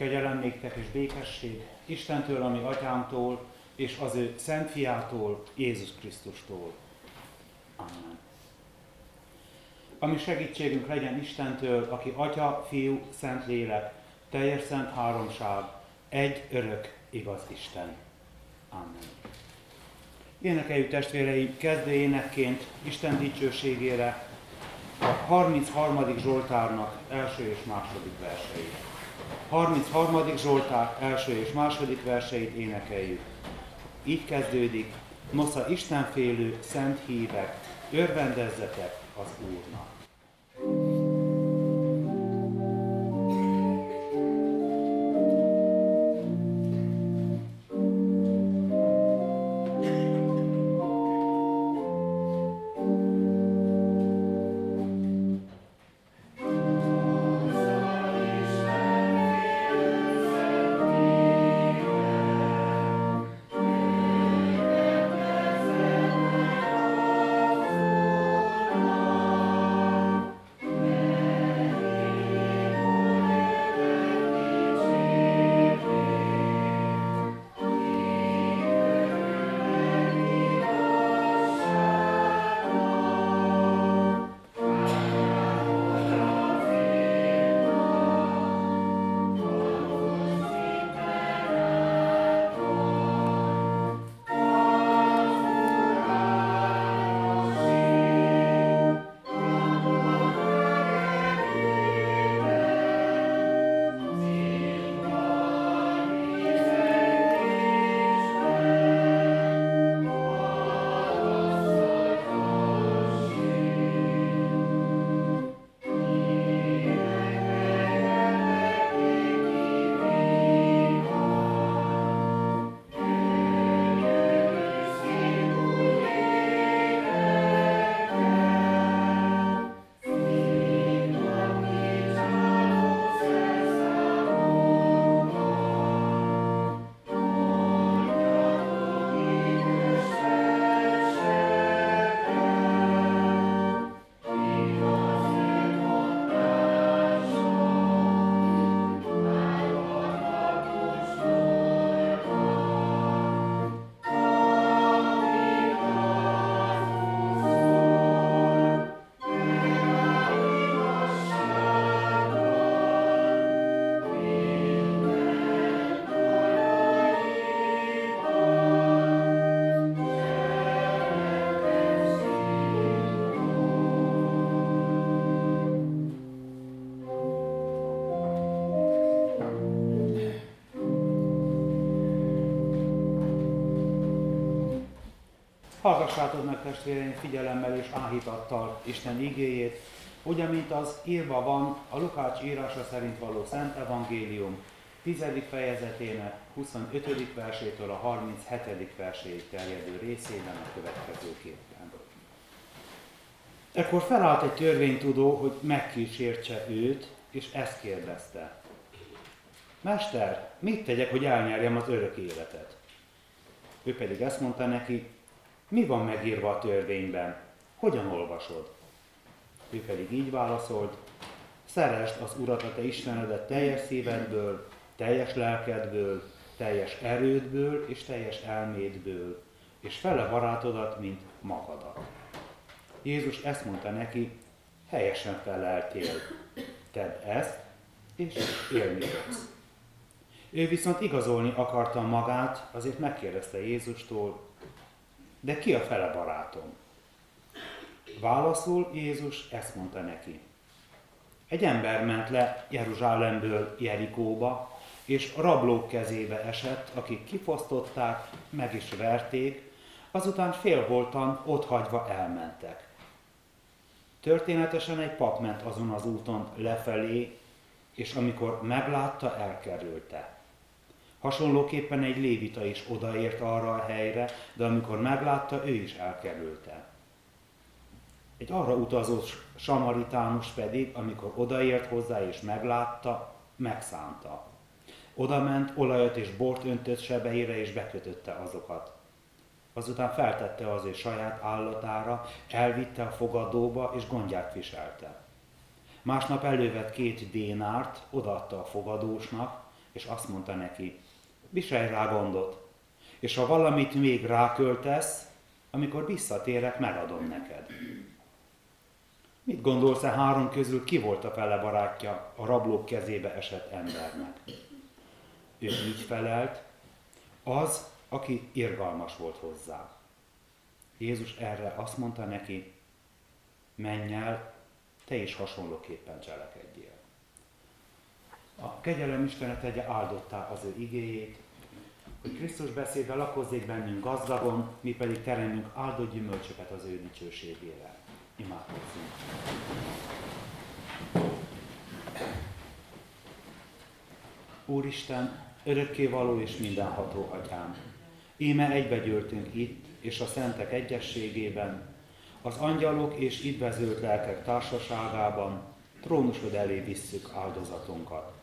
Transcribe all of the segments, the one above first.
Kegyelem néktek és békesség Istentől, ami atyánktól, és az ő szent fiától, Jézus Krisztustól. Amen. Ami segítségünk legyen Istentől, aki Atya, Fiú, Szent Lélek, teljes szent háromság, egy örök, igaz Isten. Amen. Énekeljük testvéreim kezdő énekként Isten dicsőségére a 33. Zsoltárnak első és második verseit. 33. Zsoltár első és második verseit énekeljük. Így kezdődik, nosza Istenfélő, szent hívek, örvendezzetek az Úrnak. Hallgassátok meg testvéreim figyelemmel és áhítattal Isten igéjét, ugye, mint az írva van a Lukács írása szerint való Szent Evangélium 10. fejezetének 25. versétől a 37. verséig terjedő részében a következőképpen. Ekkor felállt egy törvénytudó, hogy megkísértse őt, és ezt kérdezte. Mester, mit tegyek, hogy elnyerjem az örök életet? Ő pedig ezt mondta neki, mi van megírva a törvényben? Hogyan olvasod? Ő pedig így válaszolt, szeresd az Urat a te Istenedet teljes szívedből, teljes lelkedből, teljes erődből és teljes elmédből, és fele barátodat, mint magadat. Jézus ezt mondta neki, helyesen feleltél. Tedd ezt, és élni fogsz. Ő viszont igazolni akarta magát, azért megkérdezte Jézustól, de ki a fele barátom? Válaszul Jézus ezt mondta neki. Egy ember ment le Jeruzsálemből Jerikóba, és rablók kezébe esett, akik kifosztották, meg is verték, azután félholtan hagyva elmentek. Történetesen egy pap ment azon az úton lefelé, és amikor meglátta, elkerülte. Hasonlóképpen egy lévita is odaért arra a helyre, de amikor meglátta, ő is elkerülte. Egy arra utazó samaritánus pedig, amikor odaért hozzá és meglátta, megszánta. Oda ment, olajat és bort öntött sebeire és bekötötte azokat. Azután feltette az ő saját állatára, elvitte a fogadóba és gondját viselte. Másnap elővett két dénárt, odaadta a fogadósnak, és azt mondta neki, viselj rá gondot, és ha valamit még ráköltesz, amikor visszatérek, megadom neked. Mit gondolsz, e három közül ki volt a fele barátja a rablók kezébe esett embernek? Ő így felelt, az, aki irgalmas volt hozzá. Jézus erre azt mondta neki, menj el, te is hasonlóképpen cselekedjél. A kegyelem Istene tegye áldottá az ő igéjét, hogy Krisztus beszéde lakozzék bennünk gazdagon, mi pedig teremünk áldott gyümölcsöket az ő dicsőségére. Imádkozzunk! Úristen, örökkévaló és mindenható atyám, íme egybegyűltünk itt és a szentek egyességében, az angyalok és vezőlt lelkek társaságában trónusod elé visszük áldozatunkat.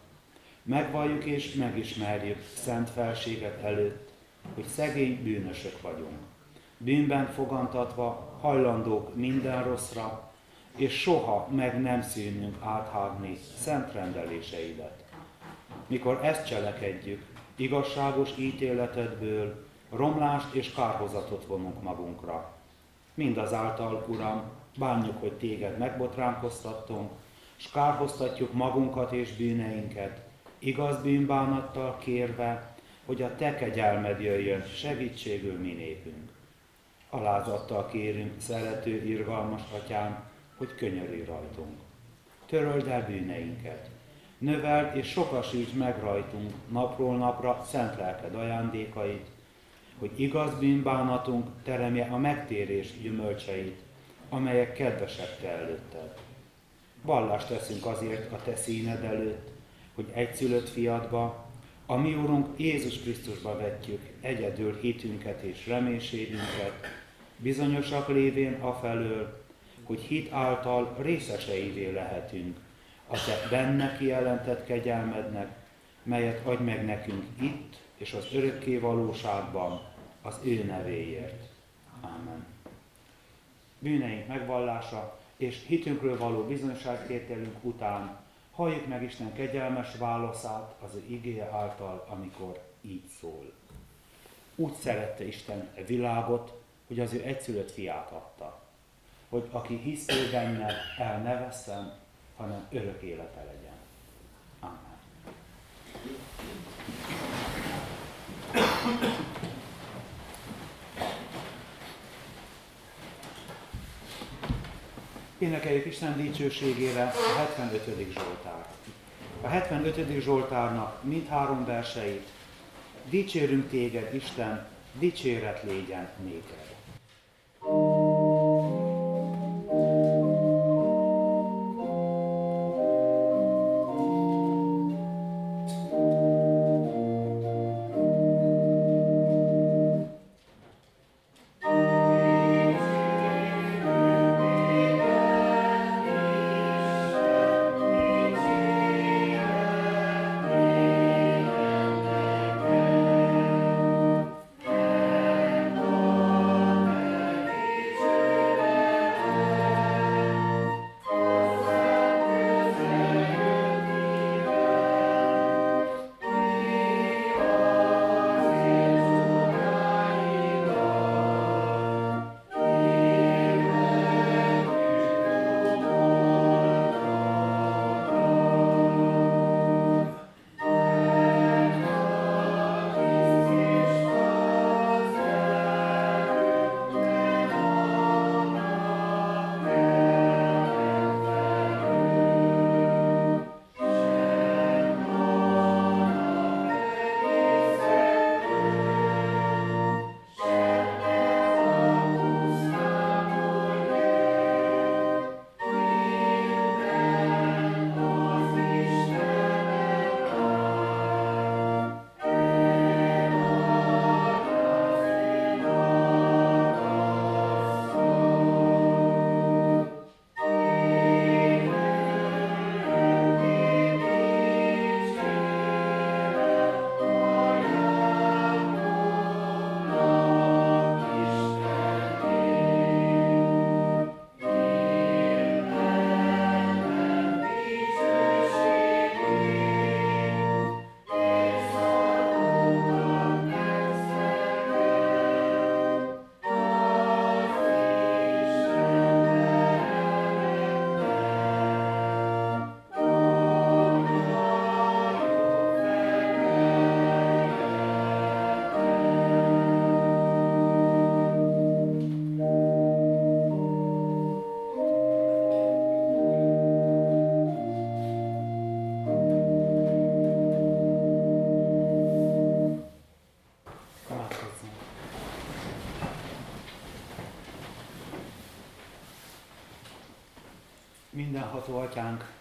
Megvalljuk és megismerjük szent felséget előtt, hogy szegény bűnösök vagyunk. Bűnben fogantatva hajlandók minden rosszra, és soha meg nem szűnünk áthágni szent rendeléseidet. Mikor ezt cselekedjük, igazságos ítéletedből romlást és kárhozatot vonunk magunkra. Mindazáltal, Uram, bánjuk, hogy téged megbotránkoztattunk, s kárhoztatjuk magunkat és bűneinket, igaz bűnbánattal kérve, hogy a te kegyelmed jöjjön segítségül mi népünk. Alázattal kérünk, szerető, irgalmas atyám, hogy könyörülj rajtunk. Töröld el bűneinket, növeld és sokasíts meg rajtunk napról napra szent lelked ajándékait, hogy igaz bűnbánatunk teremje a megtérés gyümölcseit, amelyek kedvesek te előtted. Vallást teszünk azért a te színed előtt, hogy egyszülött fiadba, a mi Úrunk Jézus Krisztusba vetjük egyedül hitünket és reménységünket, bizonyosak lévén afelől, hogy hit által részeseivé lehetünk a te benne kijelentett kegyelmednek, melyet adj meg nekünk itt és az örökké valóságban az ő nevéért. Amen. Bűneink megvallása és hitünkről való bizonyságtételünk után halljuk meg Isten kegyelmes válaszát az ő igéje által, amikor így szól. Úgy szerette Isten a világot, hogy az ő egyszülött fiát adta, hogy aki hisz benne, el ne veszem, hanem örök élete legyen. Amen. Énekeljük Isten dicsőségére a 75. Zsoltárt. A 75. Zsoltárnak mindhárom verseit Dicsérünk téged, Isten, dicséret légyen néked. Mindenható Atyánk,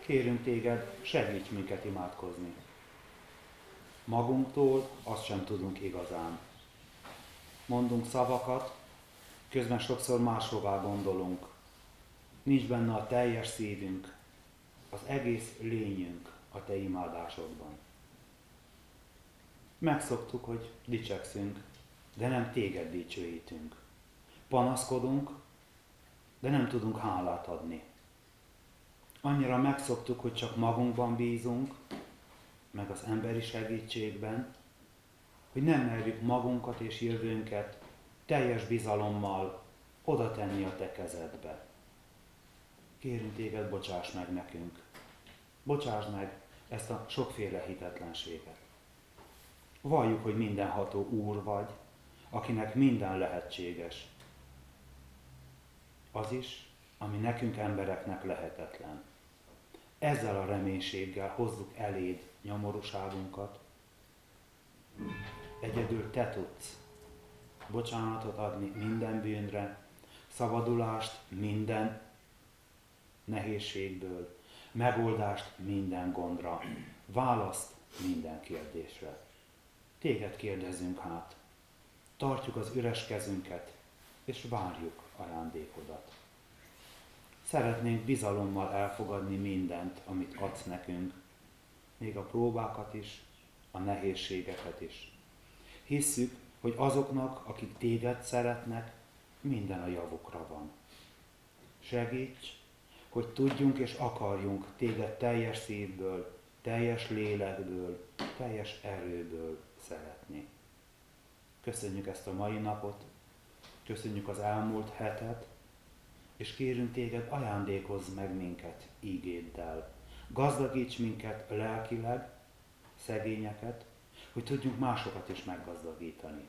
kérünk téged, segíts minket imádkozni. Magunktól azt sem tudunk igazán. Mondunk szavakat, közben sokszor máshová gondolunk. Nincs benne a teljes szívünk, az egész lényünk a te imádásodban. Megszoktuk, hogy dicsekszünk, de nem téged dicsőítünk. Panaszkodunk, de nem tudunk hálát adni. Annyira megszoktuk, hogy csak magunkban bízunk, meg az emberi segítségben, hogy nem merjük magunkat és jövőnket teljes bizalommal oda tenni a te kezedbe. Kérünk téged, bocsáss meg nekünk. Bocsáss meg ezt a sokféle hitetlenséget. Valljuk, hogy mindenható Úr vagy, akinek minden lehetséges. Az is, ami nekünk embereknek lehetetlen. Ezzel a reménységgel hozzuk eléd nyomorúságunkat. Egyedül te tudsz bocsánatot adni minden bűnre, szabadulást minden nehézségből, megoldást minden gondra, választ minden kérdésre. Téged kérdezünk hát, tartjuk az üres kezünket, és várjuk ajándékodat. Szeretnénk bizalommal elfogadni mindent, amit adsz nekünk, még a próbákat is, a nehézségeket is. Hisszük, hogy azoknak, akik téged szeretnek, minden a javukra van. Segíts, hogy tudjunk és akarjunk téged teljes szívből, teljes lélekből, teljes erőből szeretni. Köszönjük ezt a mai napot, köszönjük az elmúlt hetet, és kérünk téged, ajándékozz meg minket ígéddel. Gazdagíts minket lelkileg, szegényeket, hogy tudjunk másokat is meggazdagítani.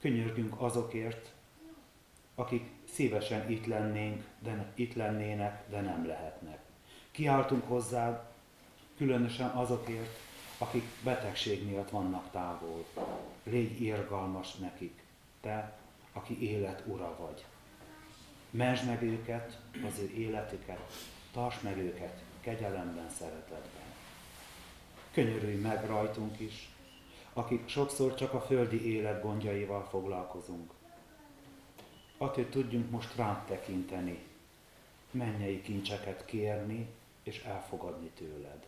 Könyörgünk azokért, akik szívesen itt lennénk, de itt lennének, de nem lehetnek. Kiáltunk hozzád, különösen azokért, akik betegség miatt vannak távol. Légy irgalmas nekik, te, aki élet ura vagy. Mentsd meg őket, az ő életüket, tartsd meg őket kegyelemben, szeretetben. Könyörülj meg rajtunk is, akik sokszor csak a földi élet gondjaival foglalkozunk. Hogy tudjunk most rád tekinteni, mennyei kincseket kérni és elfogadni tőled.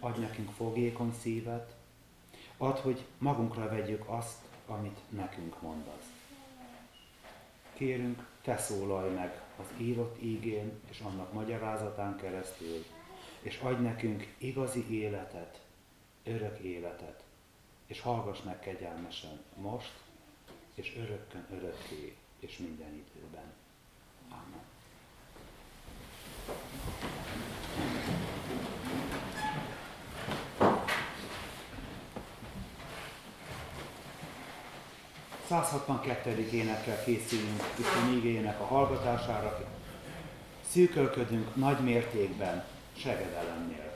Adj nekünk fogékony szívet, add, hogy magunkra vegyük azt, amit nekünk mondasz. Kérünk, te szólalj meg az írott ígén és annak magyarázatán keresztül, és adj nekünk igazi életet, örök életet, és hallgass meg kegyelmesen most, és örökkön örökké, és minden időben. Amen. 162. énekkel készülünk Isten ígéjének a hallgatására. Szűkölködünk nagy mértékben, segedelemnél.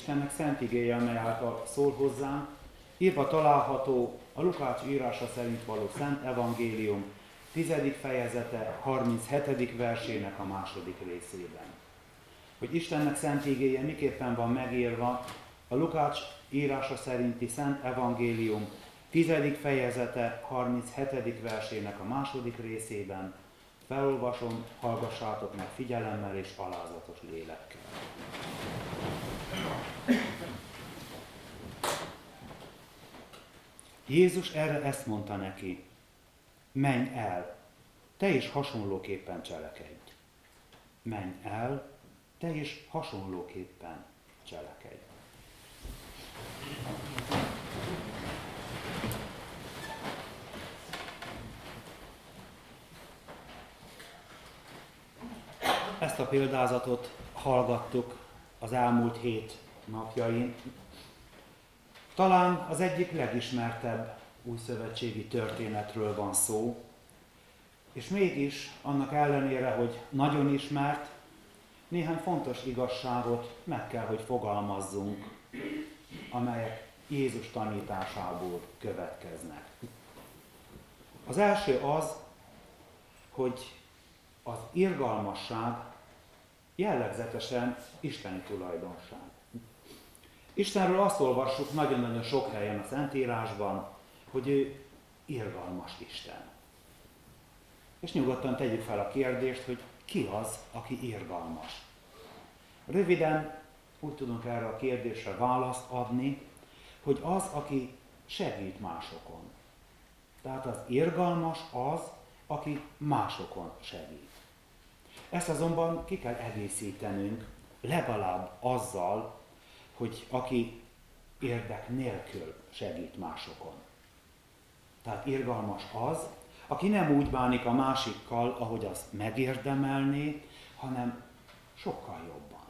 Istennek szent igéje, amely által szól hozzánk, írva található a Lukács írása szerint való Szent Evangélium 10. fejezete 37. versének a második részében. Hogy Istennek szent igéje miképpen van megírva, a Lukács írása szerinti Szent Evangélium 10. fejezete 37. versének a második részében felolvasom, hallgassátok meg figyelemmel és alázatos lélekkel. Jézus erre ezt mondta neki, menj el, te is hasonlóképpen cselekedj. Menj el, te is hasonlóképpen cselekedj. Ezt a példázatot hallgattuk az elmúlt hét napjain. Talán az egyik legismertebb újszövetségi történetről van szó, és mégis annak ellenére, hogy nagyon ismert, néhány fontos igazságot meg kell, hogy fogalmazzunk, amelyek Jézus tanításából következnek. Az első az, hogy az irgalmasság jellegzetesen isteni tulajdonság. Istenről azt olvassuk nagyon-nagyon sok helyen a Szentírásban, hogy ő irgalmas Isten. És nyugodtan tegyük fel a kérdést, hogy ki az, aki irgalmas. Röviden úgy tudunk erre a kérdésre választ adni, hogy az, aki segít másokon. Tehát az irgalmas az, aki másokon segít. Ezt azonban ki kell egészítenünk legalább azzal, hogy aki érdek nélkül segít másokon. Tehát irgalmas az, aki nem úgy bánik a másikkal, ahogy azt megérdemelné, hanem sokkal jobban.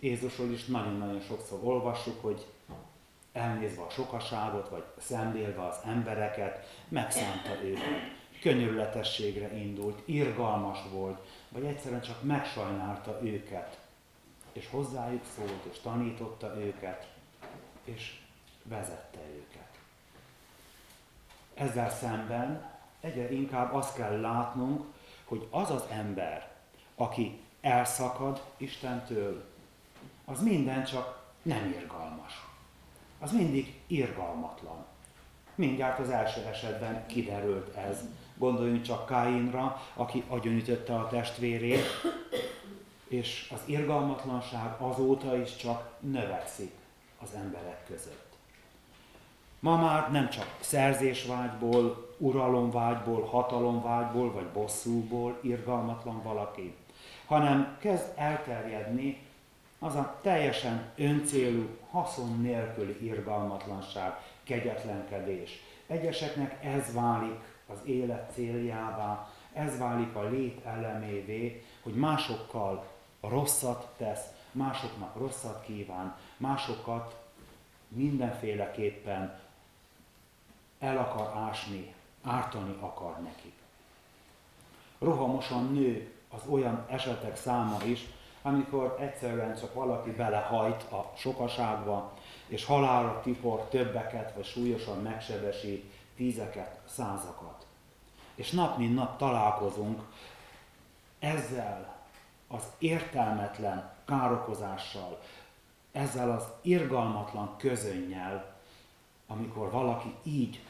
Jézusról is nagyon-nagyon sokszor olvassuk, hogy elnézve a sokaságot, vagy szemlélve az embereket, megszánta őket. Könyörületességre indult, irgalmas volt, vagy egyszerűen csak megsajnálta őket. És hozzájuk szólt, és tanította őket, és vezette őket. Ezzel szemben egyre inkább azt kell látnunk, hogy az az ember, aki elszakad Istentől, az minden csak nem irgalmas. Az mindig irgalmatlan. Mindjárt az első esetben kiderült ez. Gondoljunk csak Káinra, aki agyonütötte a testvérét, és az irgalmatlanság azóta is csak növekszik az emberek között. Ma már nem csak szerzésvágyból, uralomvágyból, hatalomvágyból vagy bosszúból irgalmatlan valaki, hanem kezd elterjedni az a teljesen öncélú, haszon nélküli irgalmatlanság, kegyetlenkedés. Egyeseknek ez válik az élet céljává, ez válik a lét elemévé, hogy másokkal rosszat tesz, másoknak rosszat kíván, másokat mindenféleképpen el akar ásni, ártani akar nekik. Rohamosan nő az olyan esetek száma is, amikor egyszerűen csak valaki belehajt a sokaságba, és halálra tipor többeket, vagy súlyosan megsebesít tízeket, százakat. És nap mint nap találkozunk ezzel az értelmetlen károkozással, ezzel az irgalmatlan közönnyel, amikor valaki így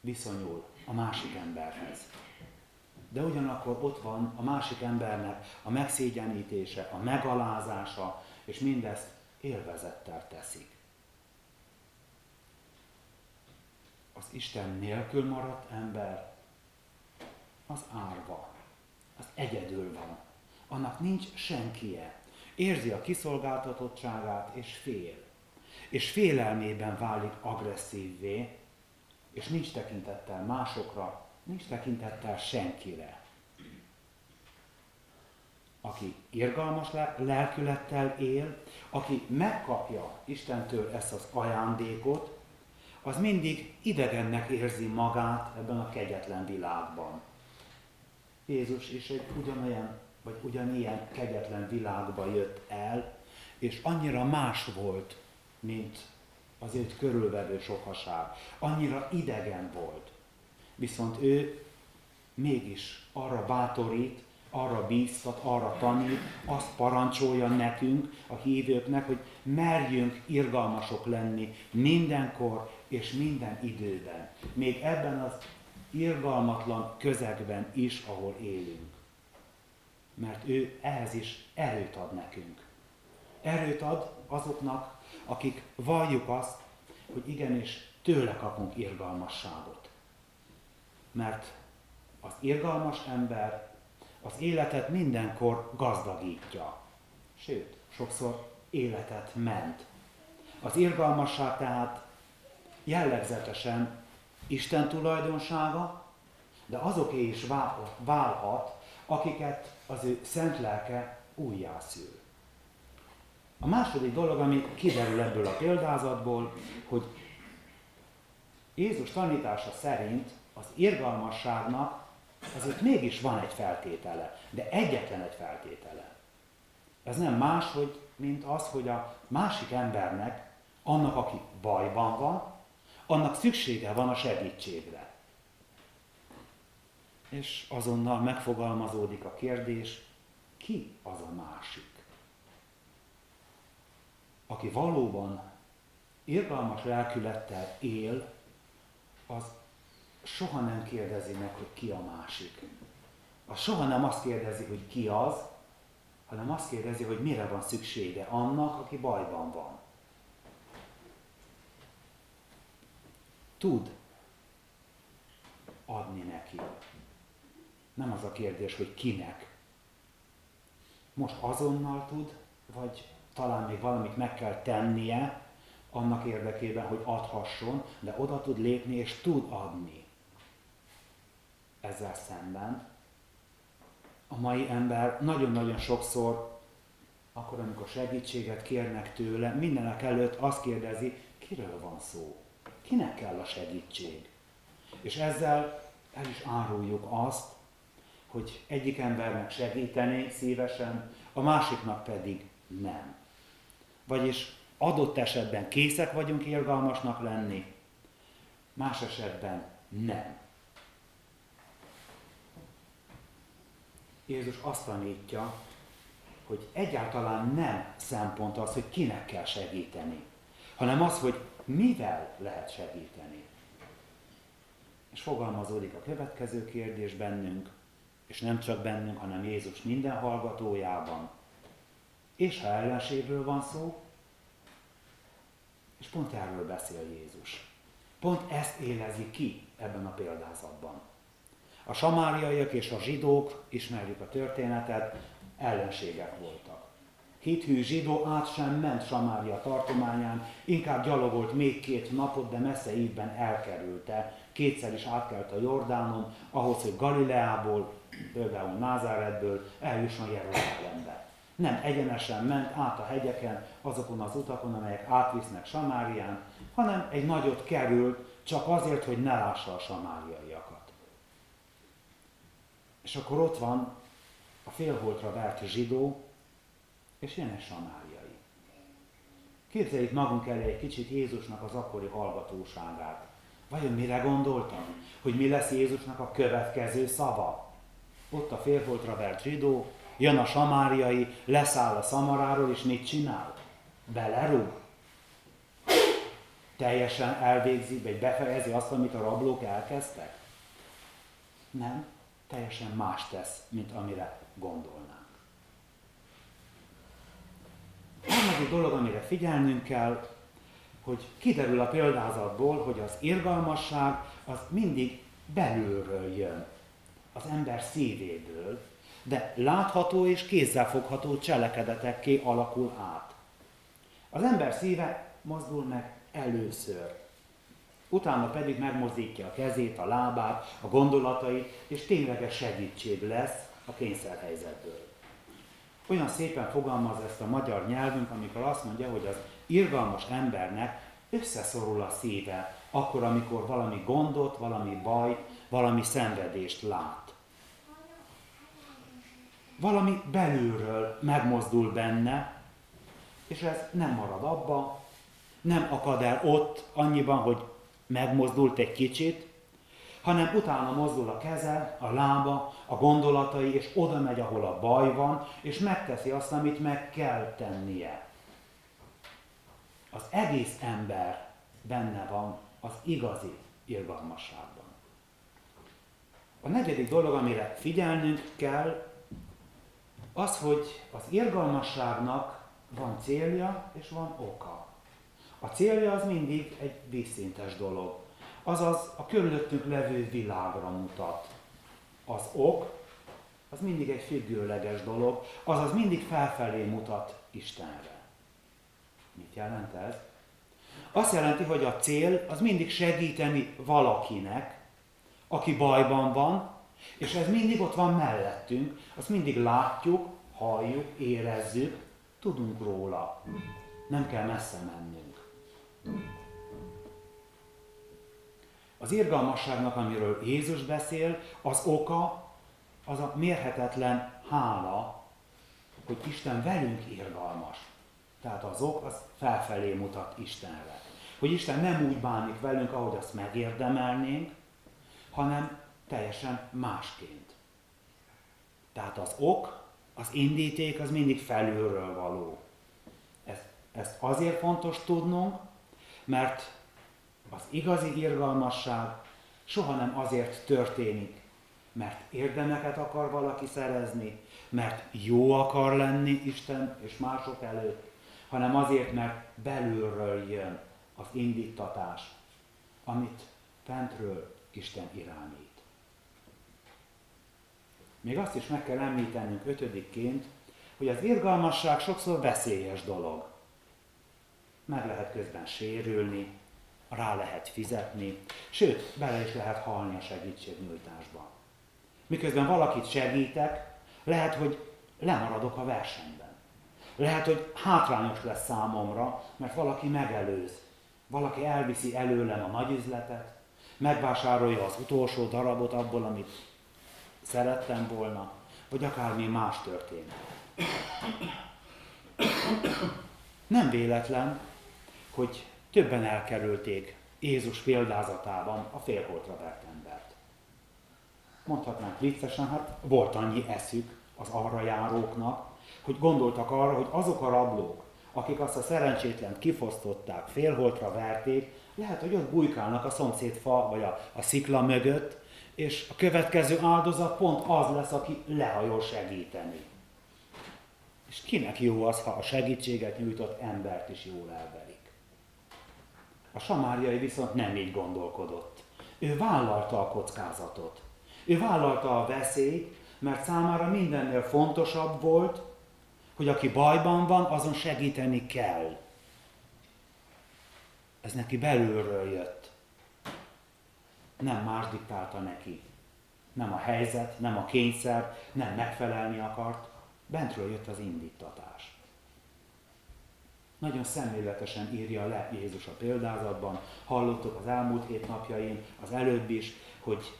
viszonyul a másik emberhez de ugyanakkor ott van a másik embernek a megszégyenítése, a megalázása, és mindezt élvezettel teszik. Az Isten nélkül maradt ember az árva, az egyedül van. Annak nincs senkie. Érzi a kiszolgáltatottságát és fél. És félelmében válik agresszívvé, és nincs tekintettel másokra, nincs tekintettel senkire. Aki irgalmas lelkülettel él, aki megkapja Istentől ezt az ajándékot, az mindig idegennek érzi magát ebben a kegyetlen világban. Jézus is egy ugyanolyan, vagy ugyanilyen kegyetlen világba jött el, és annyira más volt, mint az őt körülvevő sokaság. Annyira idegen volt. Viszont ő mégis arra bátorít, arra bíztat, arra tanít, azt parancsolja nekünk, a hívőknek, hogy merjünk irgalmasok lenni mindenkor és minden időben. Még ebben az irgalmatlan közegben is, ahol élünk. Mert ő ehhez is erőt ad nekünk. Erőt ad azoknak, akik valljuk azt, hogy igenis tőle kapunk irgalmasságot. Mert az irgalmas ember az életet mindenkor gazdagítja. Sőt, sokszor életet ment. Az irgalmasság tehát jellegzetesen Isten tulajdonsága, de azoké is válhat, akiket az ő szent lelke újjászül. A második dolog, ami kiderül ebből a példázatból, hogy Jézus tanítása szerint az irgalmasságnak azért mégis van egy feltétele, de egyetlen egy feltétele. Ez nem más, hogy, mint az, hogy a másik embernek, annak, aki bajban van, annak szüksége van a segítségre. És azonnal megfogalmazódik a kérdés, ki az a másik? Aki valóban irgalmas lelkülettel él, az soha nem kérdezi meg, hogy ki a másik. Az soha nem azt kérdezi, hogy ki az, hanem azt kérdezi, hogy mire van szüksége annak, aki bajban van. Tud adni neki. Nem az a kérdés, hogy kinek. Most azonnal tud, vagy talán még valamit meg kell tennie annak érdekében, hogy adhasson, de oda tud lépni és tud adni ezzel szemben. A mai ember nagyon-nagyon sokszor, akkor, amikor segítséget kérnek tőle, mindenek előtt azt kérdezi, kiről van szó, kinek kell a segítség. És ezzel el is áruljuk azt, hogy egyik embernek segíteni szívesen, a másiknak pedig nem. Vagyis adott esetben készek vagyunk irgalmasnak lenni, más esetben nem. Jézus azt tanítja, hogy egyáltalán nem szempont az, hogy kinek kell segíteni, hanem az, hogy mivel lehet segíteni. És fogalmazódik a következő kérdés bennünk, és nem csak bennünk, hanem Jézus minden hallgatójában. És ha ellenségről van szó, és pont erről beszél Jézus. Pont ezt élezi ki ebben a példázatban. A samáriaiak és a zsidók, ismerjük a történetet, ellenségek voltak. Hithű zsidó át sem ment Samária tartományán, inkább gyalogolt még két napot, de messze évben elkerülte. Kétszer is átkelt a Jordánon, ahhoz, hogy Galileából, például Názáretből eljusson Jeruzsálembe. Nem egyenesen ment át a hegyeken, azokon az utakon, amelyek átvisznek Samárián, hanem egy nagyot került, csak azért, hogy ne lássa a samáriaiakat. És akkor ott van a félholtra vert zsidó, és jön egy samáriai. Képzeljük magunk elé egy kicsit Jézusnak az akkori hallgatóságát. Vajon mire gondoltam? Hogy mi lesz Jézusnak a következő szava? Ott a félholtra vert zsidó, jön a samáriai, leszáll a szamaráról, és mit csinál? Belerúg. Teljesen elvégzi, vagy befejezi azt, amit a rablók elkezdtek? Nem teljesen más tesz, mint amire gondolnánk. Harmadik dolog, amire figyelnünk kell, hogy kiderül a példázatból, hogy az irgalmasság az mindig belülről jön, az ember szívéből, de látható és kézzelfogható cselekedetekké alakul át. Az ember szíve mozdul meg először utána pedig megmozdítja a kezét, a lábát, a gondolatait, és tényleges segítség lesz a kényszerhelyzetből. Olyan szépen fogalmaz ezt a magyar nyelvünk, amikor azt mondja, hogy az irgalmas embernek összeszorul a szíve, akkor, amikor valami gondot, valami bajt, valami szenvedést lát. Valami belülről megmozdul benne, És ez nem marad abba, nem akad el ott annyiban, hogy megmozdult egy kicsit, hanem utána mozdul a keze, a lába, a gondolatai, és oda megy, ahol a baj van, és megteszi azt, amit meg kell tennie. Az egész ember benne van az igazi irgalmasságban. A negyedik dolog, amire figyelnünk kell, az, hogy az irgalmasságnak van célja és van oka. A célja az mindig egy vízszintes dolog. Azaz a körülöttünk levő világra mutat. Az ok, az mindig egy függőleges dolog, azaz mindig felfelé mutat Istenre. Mit jelent ez? Azt jelenti, hogy a cél az mindig segíteni valakinek, aki bajban van, és ez mindig ott van mellettünk, azt mindig látjuk, halljuk, érezzük, tudunk róla. Nem kell messze mennünk. Az irgalmasságnak, amiről Jézus beszél, az oka, az a mérhetetlen hála, hogy Isten velünk irgalmas. Tehát az ok az felfelé mutat Istenre. Hogy Isten nem úgy bánik velünk, ahogy azt megérdemelnénk, hanem teljesen másként. Tehát az ok, az indíték az mindig felülről való. Ezt, ezt azért fontos tudnunk, mert az igazi irgalmasság soha nem azért történik, mert érdemeket akar valaki szerezni, mert jó akar lenni Isten és mások előtt, hanem azért, mert belülről jön az indítatás, amit fentről Isten irányít. Még azt is meg kell említenünk ötödikként, hogy az irgalmasság sokszor veszélyes dolog. Meg lehet közben sérülni, rá lehet fizetni, sőt, bele is lehet halni a segítségnyújtásba. Miközben valakit segítek, lehet, hogy lemaradok a versenyben. Lehet, hogy hátrányos lesz számomra, mert valaki megelőz. Valaki elviszi előlem a nagy üzletet, megvásárolja az utolsó darabot abból, amit szerettem volna, vagy akármi más történik. Nem véletlen, hogy többen elkerülték Jézus példázatában a félholtra vert embert. Mondhatnánk viccesen, hát volt annyi eszük az arra járóknak, hogy gondoltak arra, hogy azok a rablók, akik azt a szerencsétlen kifosztották, félholtra verték, lehet, hogy ott bujkálnak a szomszéd fa vagy a, a szikla mögött, és a következő áldozat pont az lesz, aki lehajol segíteni. És kinek jó az, ha a segítséget nyújtott embert is jól elverik? A samáriai viszont nem így gondolkodott. Ő vállalta a kockázatot. Ő vállalta a veszélyt, mert számára mindennél fontosabb volt, hogy aki bajban van, azon segíteni kell. Ez neki belülről jött. Nem más diktálta neki. Nem a helyzet, nem a kényszer, nem megfelelni akart. Bentről jött az indítatás. Nagyon szemléletesen írja le Jézus a példázatban. Hallottuk az elmúlt hét napjain, az előbb is, hogy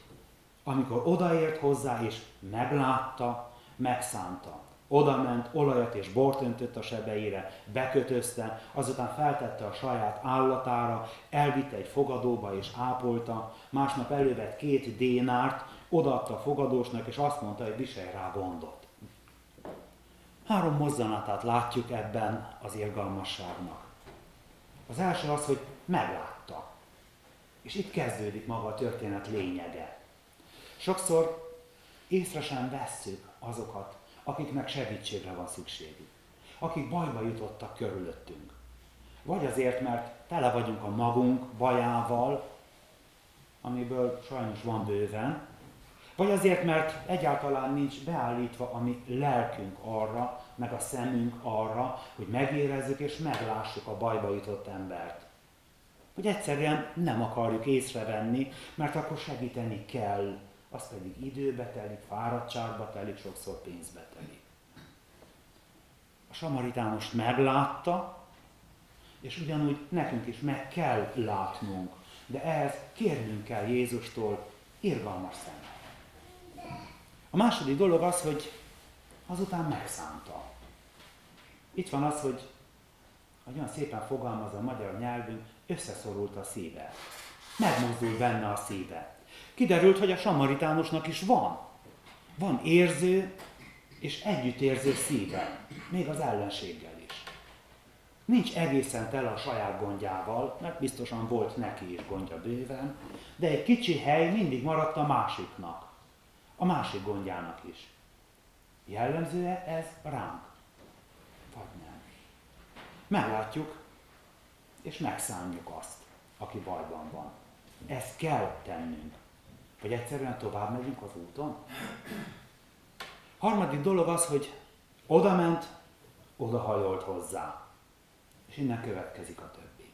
amikor odaért hozzá és meglátta, megszánta. Oda ment, olajat és bort öntött a sebeire, bekötözte, azután feltette a saját állatára, elvitte egy fogadóba és ápolta, másnap elővett két dénárt, odaadta a fogadósnak, és azt mondta, hogy viselj rá gondot. Három mozzanatát látjuk ebben az irgalmasságnak. Az első az, hogy meglátta. És itt kezdődik maga a történet lényege. Sokszor észre sem vesszük azokat, akiknek segítségre van szükségük. Akik bajba jutottak körülöttünk. Vagy azért, mert tele vagyunk a magunk bajával, amiből sajnos van bőven, vagy azért, mert egyáltalán nincs beállítva a mi lelkünk arra, meg a szemünk arra, hogy megérezzük és meglássuk a bajba jutott embert. Hogy egyszerűen nem akarjuk észrevenni, mert akkor segíteni kell az pedig időbe telik, fáradtságba telik, sokszor pénzbe telik. A samaritános meglátta, és ugyanúgy nekünk is meg kell látnunk, de ehhez kérnünk kell Jézustól irgalmas szemet. A második dolog az, hogy azután megszánta. Itt van az, hogy olyan szépen fogalmaz a magyar nyelvünk, összeszorult a szíve. Megmozdult benne a szíve. Kiderült, hogy a samaritánusnak is van. Van érző és együttérző szíve, még az ellenséggel is. Nincs egészen tele a saját gondjával, mert biztosan volt neki is gondja bőven, de egy kicsi hely mindig maradt a másiknak, a másik gondjának is. Jellemző-e ez ránk? Vagy nem? Meglátjuk, és megszálljuk azt, aki bajban van. Ezt kell tennünk. Vagy egyszerűen tovább megyünk az úton? Harmadik dolog az, hogy oda ment, oda hajolt hozzá. És innen következik a többi.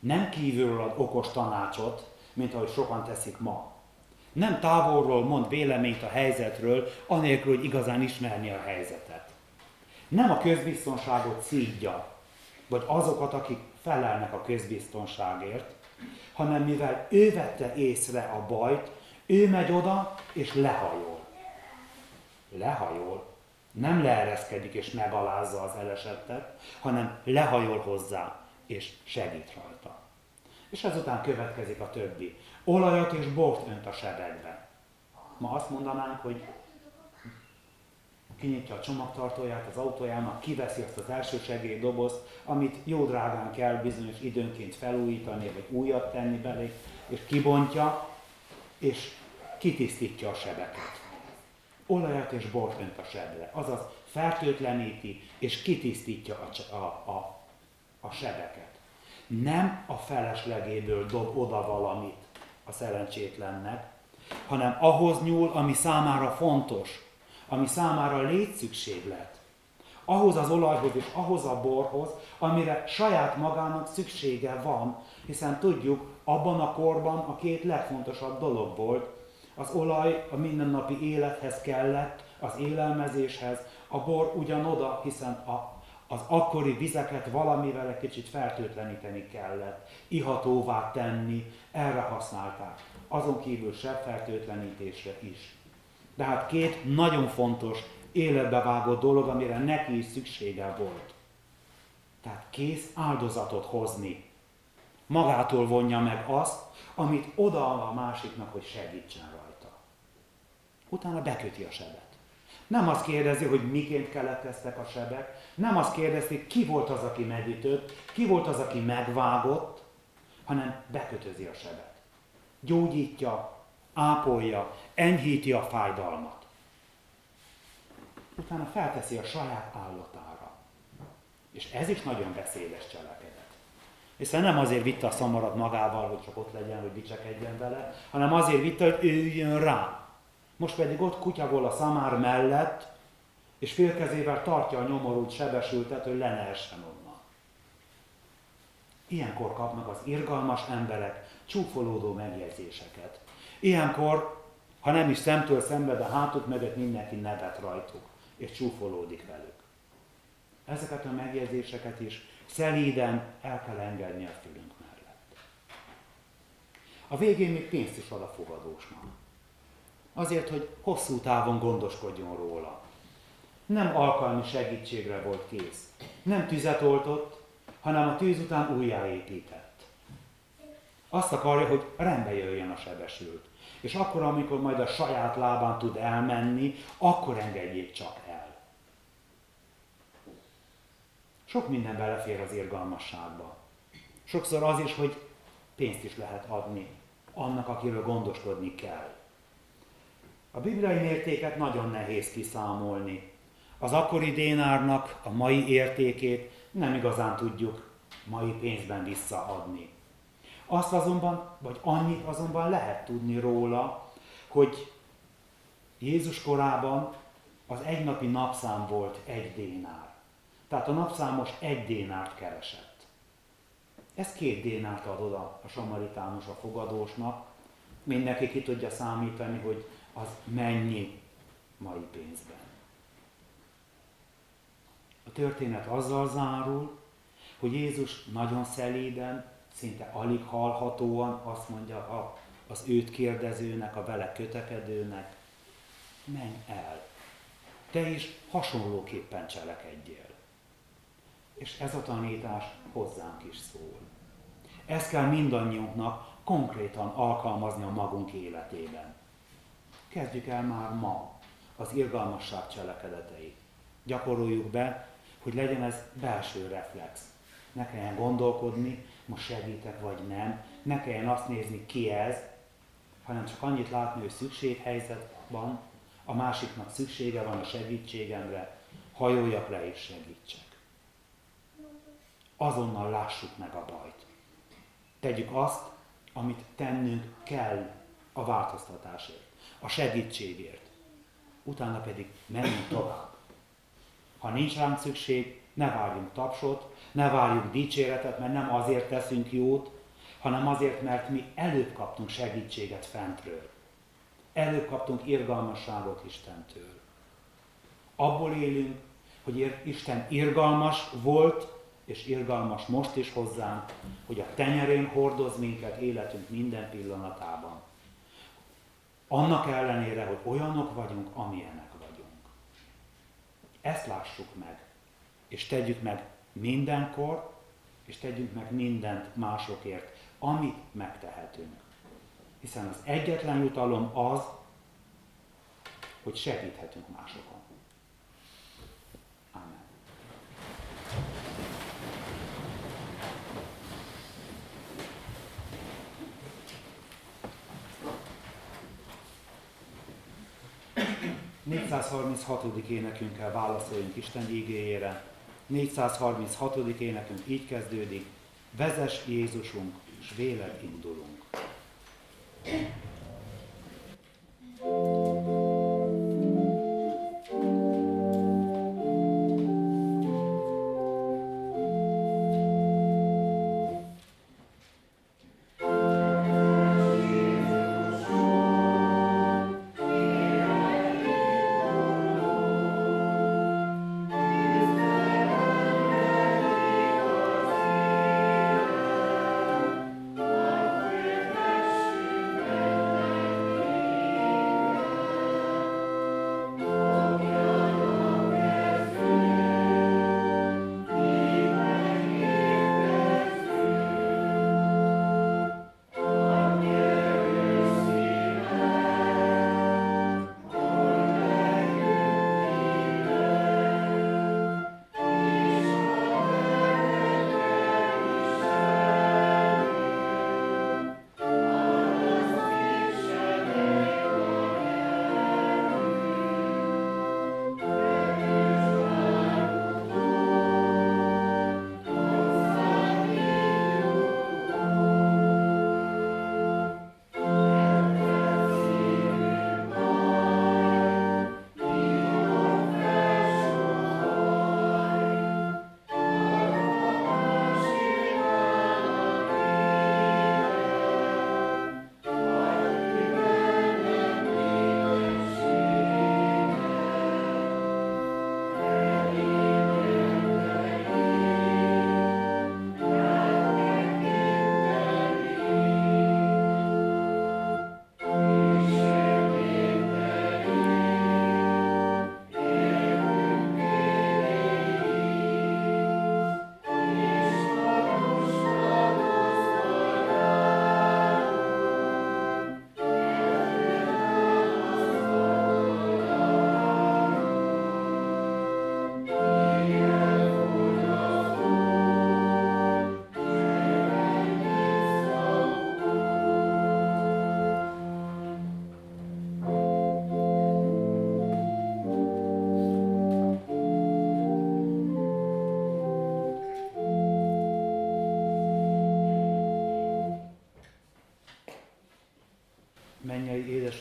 Nem kívülről ad okos tanácsot, mint ahogy sokan teszik ma. Nem távolról mond véleményt a helyzetről, anélkül, hogy igazán ismerni a helyzetet. Nem a közbiztonságot szídja, vagy azokat, akik felelnek a közbiztonságért, hanem mivel ő vette észre a bajt, ő megy oda és lehajol. Lehajol. Nem leereszkedik és megalázza az elesettet, hanem lehajol hozzá és segít rajta. És ezután következik a többi. Olajat és bort önt a sebekbe. Ma azt mondanánk, hogy kinyitja a csomagtartóját az autójának, kiveszi azt az első dobozt, amit jó drágán kell bizonyos időnként felújítani, vagy újat tenni belé, és kibontja, és kitisztítja a sebeket. Olajat és bort önt a sebre, azaz fertőtleníti és kitisztítja a, a, a, a sebeket. Nem a feleslegéből dob oda valamit a szerencsétlennek, hanem ahhoz nyúl, ami számára fontos, ami számára létszükséglet. Ahhoz az olajhoz és ahhoz a borhoz, amire saját magának szüksége van, hiszen tudjuk, abban a korban a két legfontosabb dolog volt. Az olaj a mindennapi élethez kellett, az élelmezéshez, a bor ugyanoda, hiszen a, az akkori vizeket valamivel egy kicsit fertőtleníteni kellett, ihatóvá tenni, erre használták. Azon kívül sebfertőtlenítésre is. De hát két nagyon fontos, életbevágó dolog, amire neki is szüksége volt. Tehát kész áldozatot hozni. Magától vonja meg azt, amit oda a másiknak, hogy segítsen rajta. Utána beköti a sebet. Nem azt kérdezi, hogy miként keletkeztek a sebek, nem azt kérdezi, ki volt az, aki megütött, ki volt az, aki megvágott, hanem bekötözi a sebet. Gyógyítja, ápolja, enyhíti a fájdalmat. Utána felteszi a saját állatára. És ez is nagyon beszédes cselekedet. Hiszen nem azért vitte a szamarat magával, hogy csak ott legyen, hogy dicsekedjen vele, hanem azért vitte, hogy ő jön rá. Most pedig ott kutyagol a szamár mellett, és félkezével tartja a nyomorult sebesültet, hogy le ne essen onnan. Ilyenkor kapnak az irgalmas emberek csúfolódó megjegyzéseket. Ilyenkor, ha nem is szemtől szembe, de hátuk mögött mindenki nevet rajtuk, és csúfolódik velük. Ezeket a megjegyzéseket is szelíden el kell engedni a fülünk mellett. A végén még pénzt is ad a fogadósnak. Azért, hogy hosszú távon gondoskodjon róla. Nem alkalmi segítségre volt kész. Nem tüzet oltott, hanem a tűz után újjáépített. Azt akarja, hogy rendbe jöjjön a sebesült. És akkor, amikor majd a saját lábán tud elmenni, akkor engedjék csak el. Sok minden belefér az irgalmasságba. Sokszor az is, hogy pénzt is lehet adni annak, akiről gondoskodni kell. A bibliai mértéket nagyon nehéz kiszámolni. Az akkori dénárnak a mai értékét nem igazán tudjuk mai pénzben visszaadni. Azt azonban, vagy annyit azonban lehet tudni róla, hogy Jézus korában az egynapi napszám volt egy dénár. Tehát a napszámos egy dénárt keresett. Ez két dénárt ad oda a samaritánus a fogadósnak. Mindenki ki tudja számítani, hogy az mennyi mai pénzben. A történet azzal zárul, hogy Jézus nagyon szelíden szinte alig hallhatóan azt mondja a, az őt kérdezőnek, a vele kötekedőnek, menj el, te is hasonlóképpen cselekedjél. És ez a tanítás hozzánk is szól. Ezt kell mindannyiunknak konkrétan alkalmazni a magunk életében. Kezdjük el már ma az irgalmasság cselekedeteit. Gyakoroljuk be, hogy legyen ez belső reflex. Ne kelljen gondolkodni, most segítek vagy nem, ne kelljen azt nézni, ki ez, hanem csak annyit látni, hogy szükséghelyzet van, a másiknak szüksége van a segítségemre, hajoljak le és segítsek. Azonnal lássuk meg a bajt. Tegyük azt, amit tennünk kell a változtatásért, a segítségért. Utána pedig menjünk tovább. Ha nincs ránk szükség, ne várjunk tapsot, ne várjunk dicséretet, mert nem azért teszünk jót, hanem azért, mert mi előbb kaptunk segítséget fentről. Előbb kaptunk irgalmasságot Istentől. Abból élünk, hogy Isten irgalmas volt, és irgalmas most is hozzánk, hogy a tenyerén hordoz minket életünk minden pillanatában. Annak ellenére, hogy olyanok vagyunk, amilyenek vagyunk. Ezt lássuk meg, és tegyük meg mindenkor, és tegyünk meg mindent másokért, amit megtehetünk. Hiszen az egyetlen jutalom az, hogy segíthetünk másokon. 436. énekünkkel válaszoljunk Isten ígéjére. 436. énekünk így kezdődik. Vezes Jézusunk, és véled indulunk.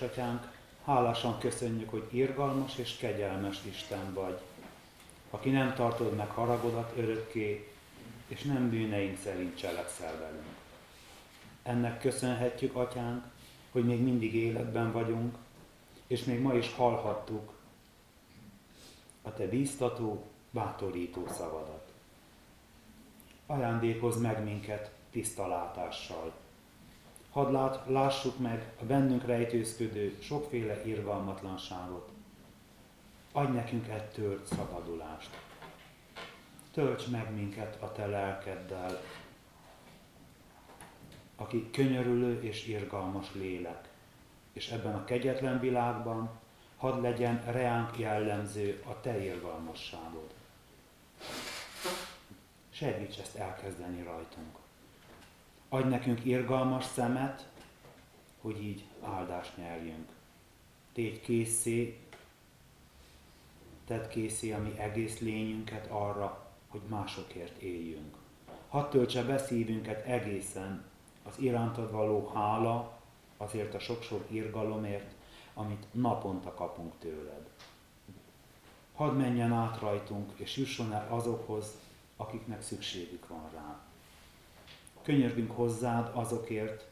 Édesatyánk, hálásan köszönjük, hogy irgalmas és kegyelmes Isten vagy, aki nem tartod meg haragodat örökké, és nem bűneink szerint cselekszel velünk. Ennek köszönhetjük, Atyánk, hogy még mindig életben vagyunk, és még ma is hallhattuk a Te bíztató, bátorító szavadat. Ajándékozz meg minket tiszta látással, Hadd lát, lássuk meg a bennünk rejtőzködő sokféle irgalmatlanságot. Adj nekünk ettől szabadulást. tölts meg minket a te lelkeddel, aki könyörülő és irgalmas lélek, és ebben a kegyetlen világban hadd legyen reánk jellemző a te irgalmasságod. Segíts ezt elkezdeni rajtunk. Adj nekünk irgalmas szemet, hogy így áldást nyerjünk. Tégy készé, tedd készé a mi egész lényünket arra, hogy másokért éljünk. Hadd töltse be szívünket egészen az irántad való hála, azért a sok-sok irgalomért, amit naponta kapunk tőled. Hadd menjen át rajtunk, és jusson el azokhoz, akiknek szükségük van rá. Könyörgünk hozzád azokért,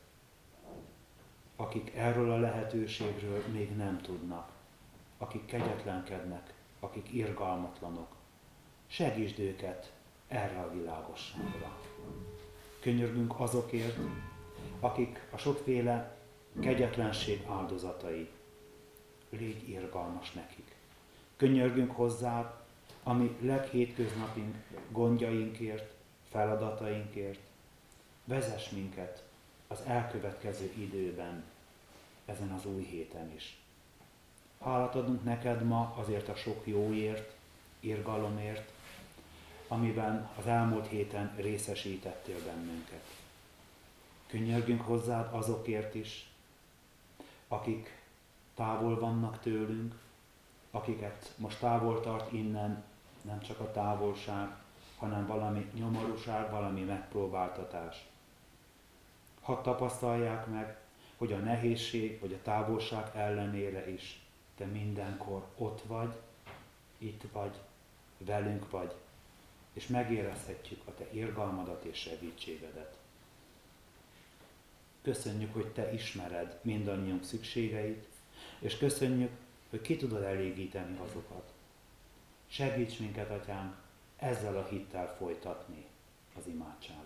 akik erről a lehetőségről még nem tudnak, akik kegyetlenkednek, akik irgalmatlanok. Segítsd őket erre a világosságra. Könyörgünk azokért, akik a sokféle kegyetlenség áldozatai. Légy irgalmas nekik. Könyörgünk hozzá, ami leghétköznapink gondjainkért, feladatainkért. Vezess minket az elkövetkező időben, ezen az új héten is. Hálát adunk neked ma azért a sok jóért, irgalomért, amiben az elmúlt héten részesítettél bennünket. Könyörgünk hozzád azokért is, akik távol vannak tőlünk, akiket most távol tart innen nem csak a távolság, hanem valami nyomorúság, valami megpróbáltatás. Hadd tapasztalják meg, hogy a nehézség vagy a távolság ellenére is te mindenkor ott vagy, itt vagy, velünk vagy, és megérezhetjük a te irgalmadat és segítségedet. Köszönjük, hogy te ismered mindannyiunk szükségeit, és köszönjük, hogy ki tudod elégíteni azokat. Segíts minket, Atyánk, ezzel a hittel folytatni az imádságot.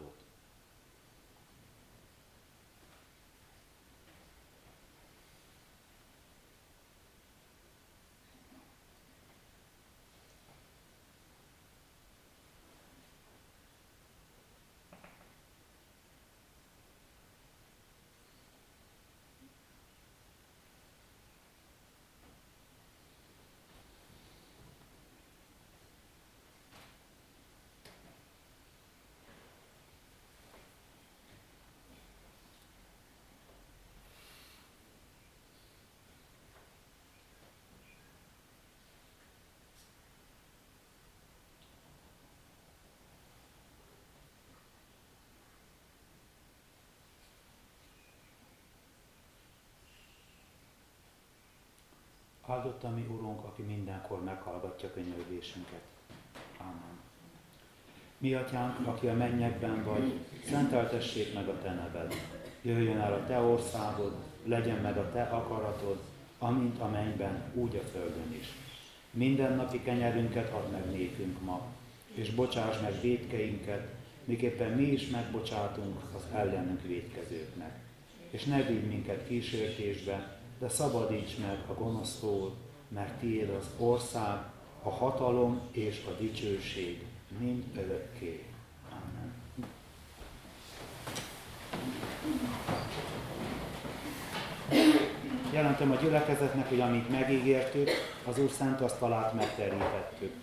Áldott a mi Urunk, aki mindenkor meghallgatja könyörgésünket. Amen. Mi atyánk, aki a mennyekben vagy, szenteltessék meg a te neved. Jöjjön el a te országod, legyen meg a te akaratod, amint a mennyben, úgy a földön is. Minden napi kenyerünket add meg nékünk ma, és bocsáss meg védkeinket, miképpen mi is megbocsátunk az ellenünk védkezőknek. És ne vigy minket kísértésbe, de szabadíts meg a gonosztól, mert tiéd az ország, a hatalom és a dicsőség mind örökké. Amen. Jelentem a gyülekezetnek, hogy amit megígértük, az Úr szent asztalát megterítettük.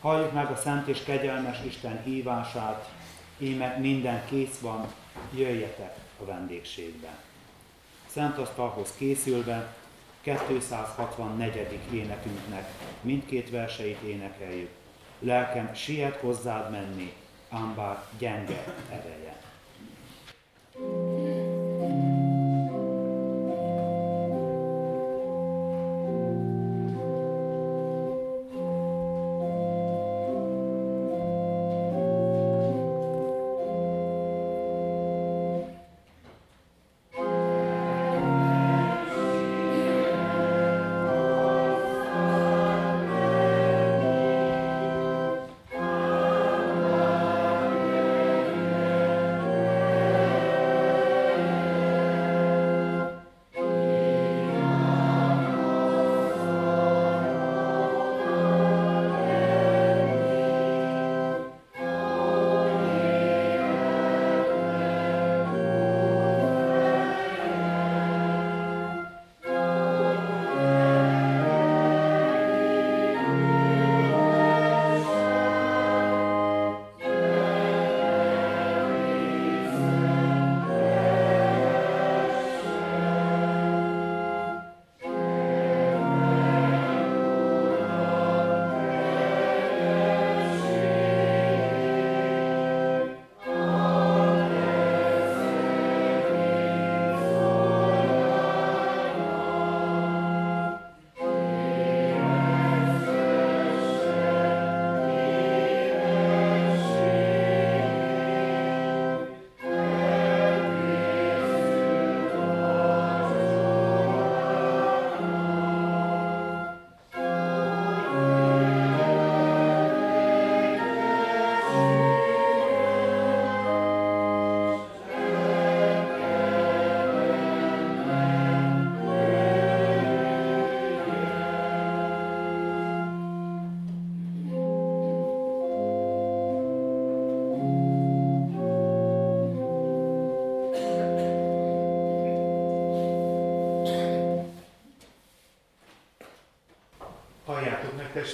Halljuk meg a szent és kegyelmes Isten hívását, íme minden kész van, jöjjetek a vendégségbe. Szent Asztalhoz készülve 264. énekünknek mindkét verseit énekeljük. Lelkem siet hozzád menni, ám bár gyenge ereje. thank you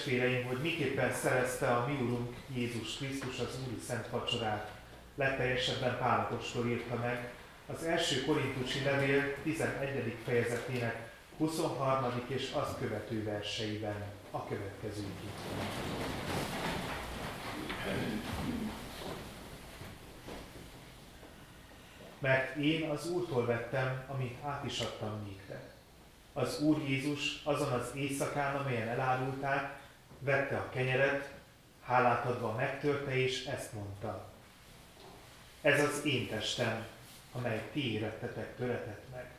testvéreim, hogy miképpen szerezte a mi Urunk Jézus Krisztus az Úri Szent Vacsorát. Legteljesebben Pálapostól írta meg az első korintusi levél 11. fejezetének 23. és azt követő verseiben a következő Mert én az Úrtól vettem, amit át is adtam néktek. Az Úr Jézus azon az éjszakán, amelyen elárulták, vette a kenyeret, hálát adva megtörte, és ezt mondta. Ez az én testem, amely ti érettetek, töretett meg.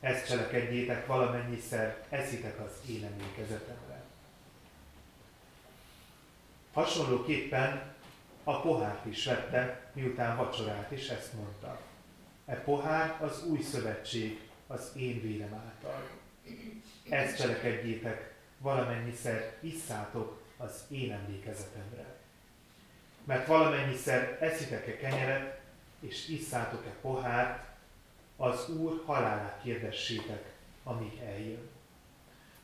Ezt cselekedjétek valamennyiszer, eszitek az én emlékezetemre. Hasonlóképpen a pohárt is vette, miután vacsorált, és ezt mondta. E pohár az új szövetség az én vérem által. Ezt cselekedjétek, valamennyiszer isszátok az én emlékezetemre. Mert valamennyiszer eszitek-e kenyeret, és isszátok-e pohárt, az Úr halálát hirdessétek, amíg eljön.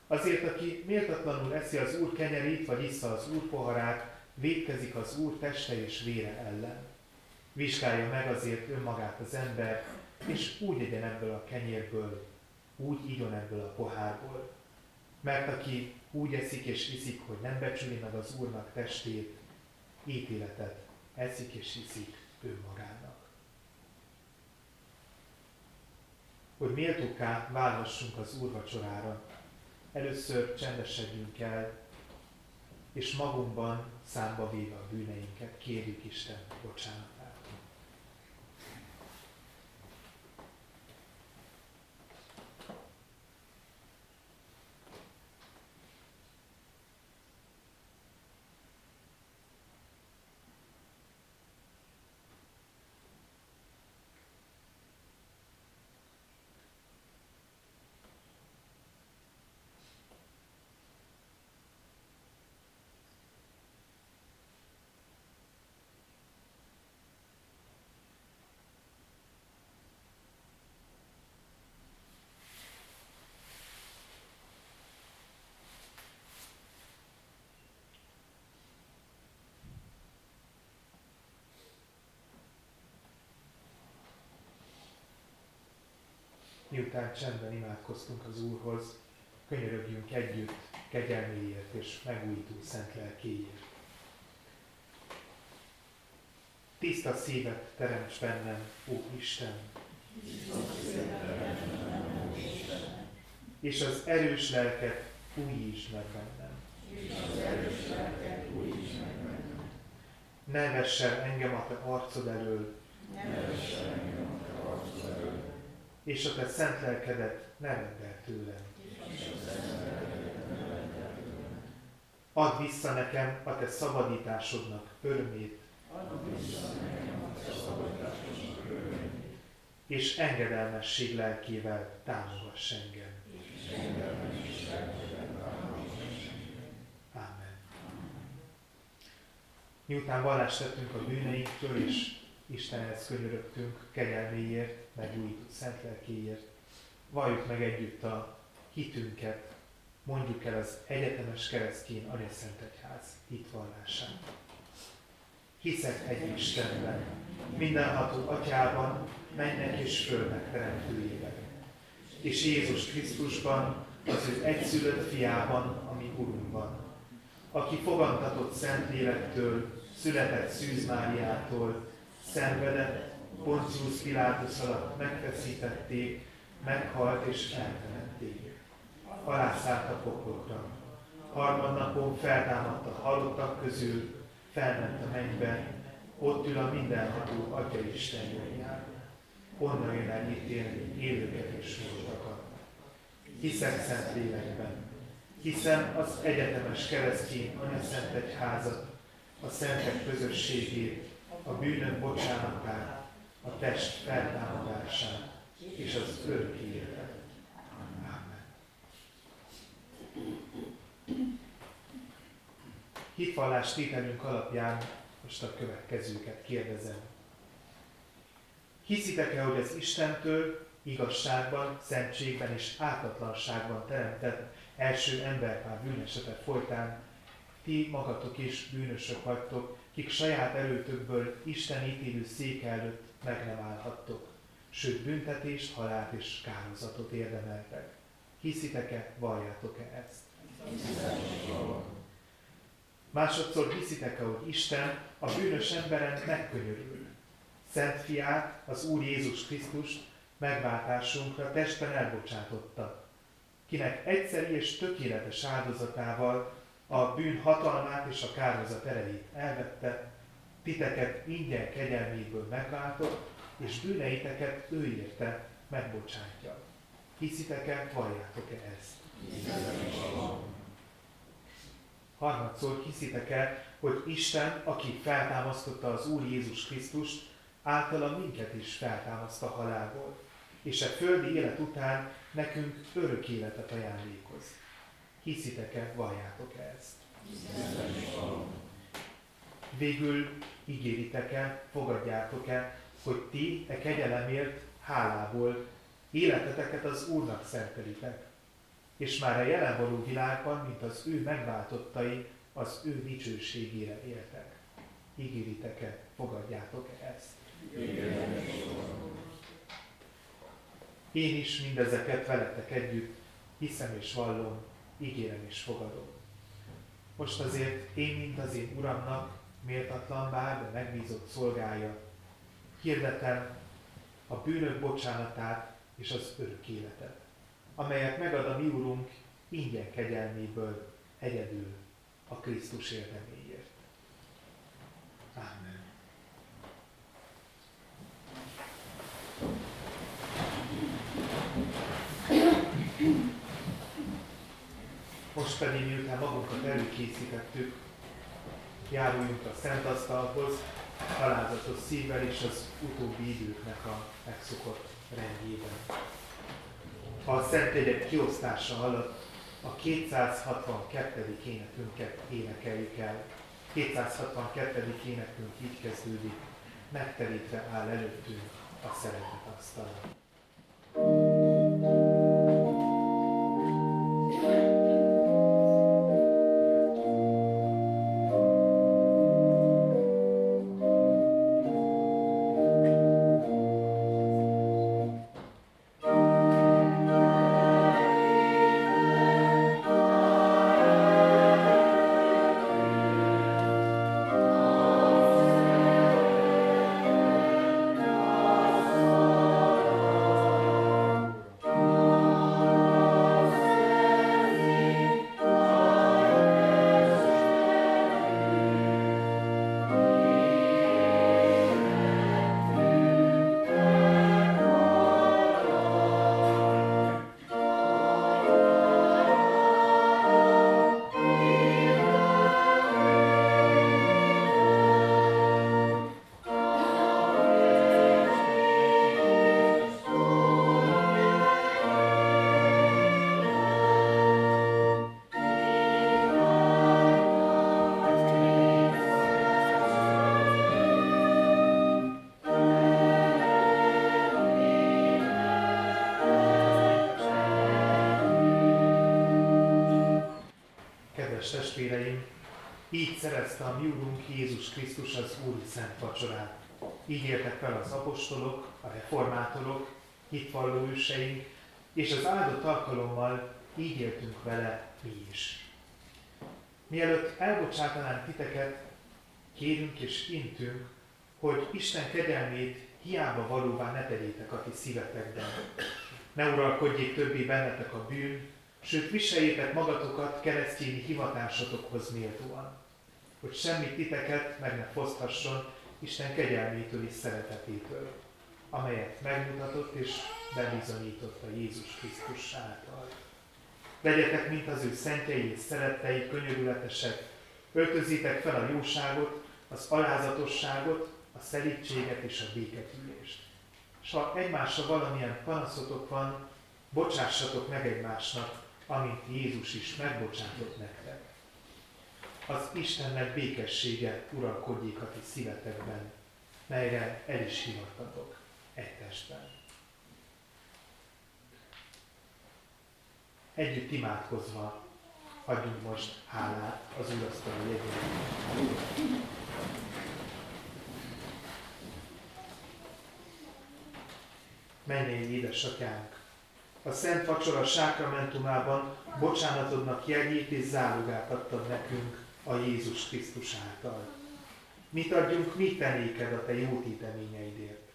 Azért, aki méltatlanul eszi az Úr kenyerét, vagy issza az Úr poharát, védkezik az Úr teste és vére ellen. Vizsgálja meg azért önmagát az ember, és úgy egyen ebből a kenyérből, úgy igyon ebből a pohárból. Mert aki úgy eszik és iszik, hogy nem becsüli meg az Úrnak testét, ítéletet eszik és iszik önmagának. Hogy méltóká válhassunk az úrvacsorára, először csendesedjünk el, és magunkban számba véve a bűneinket kérjük Isten bocsánat. Miután csendben imádkoztunk az Úrhoz, könyörögjünk együtt kegyelméért és megújító szent lelkéért. Tiszta szívet teremts bennem, ó Isten! És az erős lelket újítsd meg bennem. Ne vessen engem a te arcod elől. Ne engem a te arcod elől és a te szent lelkedet ne rendel tőlem. Add vissza nekem a te szabadításodnak örömét. És engedelmesség lelkével támogass engem. Amen. Miután vallást tettünk a bűneinktől, és Istenhez könyörögtünk kegyelméért, megújított szent lelkéért. Valljuk meg együtt a hitünket, mondjuk el az egyetemes keresztény Anya Szent Egyház hitvallását. Hiszek egy Istenben, mindenható Atyában, mennek és földnek teremtőjében, és Jézus Krisztusban, az ő egyszülött fiában, ami Urunkban, aki fogantatott Szentlélektől, született Szűz Máriától, szenvedett, Pontius Pilátus alatt megfeszítették, meghalt és eltemették. Alászállt a poklokra. Harmadnapon feltámadt a halottak közül, felment a mennybe, ott ül a mindenható Atya Isten jobbján. Onnan jön el ítélni élőket és holtakat. Hiszek szent lélekben, hiszen az egyetemes keresztény anya szent egyházat, a szentek közösségét, a bűnök bocsánatát, a test feltámadását és az örök életet. Hitvallás tételünk alapján most a következőket kérdezem. Hiszitek-e, hogy az Istentől igazságban, szentségben és ártatlanságban teremtett első emberpár bűnesetet folytán ti magatok is bűnösök vagytok, kik saját erőtökből Isten ítélő széke előtt meg nem állhattok, sőt büntetést, halált és kározatot érdemeltek. Hiszitek-e, valljátok-e ezt? Másodszor hiszitek-e, hogy Isten a bűnös emberen megkönyörül. Szent fiát, az Úr Jézus Krisztust megváltásunkra testben elbocsátotta, kinek egyszeri és tökéletes áldozatával a bűn hatalmát és a kárhozat erejét elvette, titeket ingyen kegyelméből megváltott, és bűneiteket ő érte megbocsátja. Hiszitek-e, valljátok-e ezt? Harmadszor hiszitek-e, hogy Isten, aki feltámasztotta az Úr Jézus Krisztust, általa minket is feltámaszt a halálból, és a földi élet után nekünk örök életet ajándékoz. Hiszitek-e, valljátok-e ezt? Végül ígéritek-e, fogadjátok-e, hogy ti e kegyelemért hálából életeteket az Úrnak szentelitek, és már a jelen való világban, mint az ő megváltottai, az ő dicsőségére éltek. Ígéritek-e, fogadjátok-e ezt? Én is mindezeket veletek együtt hiszem és vallom, ígérem és fogadom. Most azért én, mint az én Uramnak, méltatlan bár, de megbízott szolgája, hirdetem a bűnök bocsánatát és az örök életet, amelyet megad a mi Urunk ingyen kegyelméből egyedül a Krisztus érdeméért. Amen. Most pedig, miután magunkat előkészítettük, járuljunk a Szent Asztalhoz, alázatos szívvel és az utóbbi időknek a megszokott rendjében. A Szent Egyek kiosztása alatt a 262. énekünket énekeljük el. 262. énekünk így kezdődik, megterítve áll előttünk a szeretet asztala. Testvéreim, így szerezte a mi Úrunk Jézus Krisztus az Úr Szent Vacsorát. Így értek fel az apostolok, a reformátorok, hitvalló őseink, és az áldott alkalommal így éltünk vele mi is. Mielőtt elbocsátanánk titeket, kérünk és intünk, hogy Isten kegyelmét hiába valóvá ne tegyétek a ti szívetekben. Ne uralkodjék többé bennetek a bűn, sőt viseljétek magatokat keresztényi hivatásotokhoz méltóan, hogy semmit titeket meg ne foszthasson Isten kegyelmétől és szeretetétől, amelyet megmutatott és bebizonyított a Jézus Krisztus által. Legyetek, mint az ő szentjei és szerettei, könyörületesek, öltözzétek fel a jóságot, az alázatosságot, a szelítséget és a béketülést. És ha egymásra valamilyen panaszotok van, bocsássatok meg egymásnak, amint Jézus is megbocsátott nektek. Az Istennek békessége uralkodjék a ti szívetekben, melyre el is hivattatok egy testben. Együtt imádkozva adjunk most hálát az Úrasztal jegyében. Menjél, édesatyánk! A Szent Vacsora sákramentumában bocsánatodnak jegyét és zálogát adtad nekünk a Jézus Krisztus által. Mit adjunk mi tenéked a te jó téteményeidért?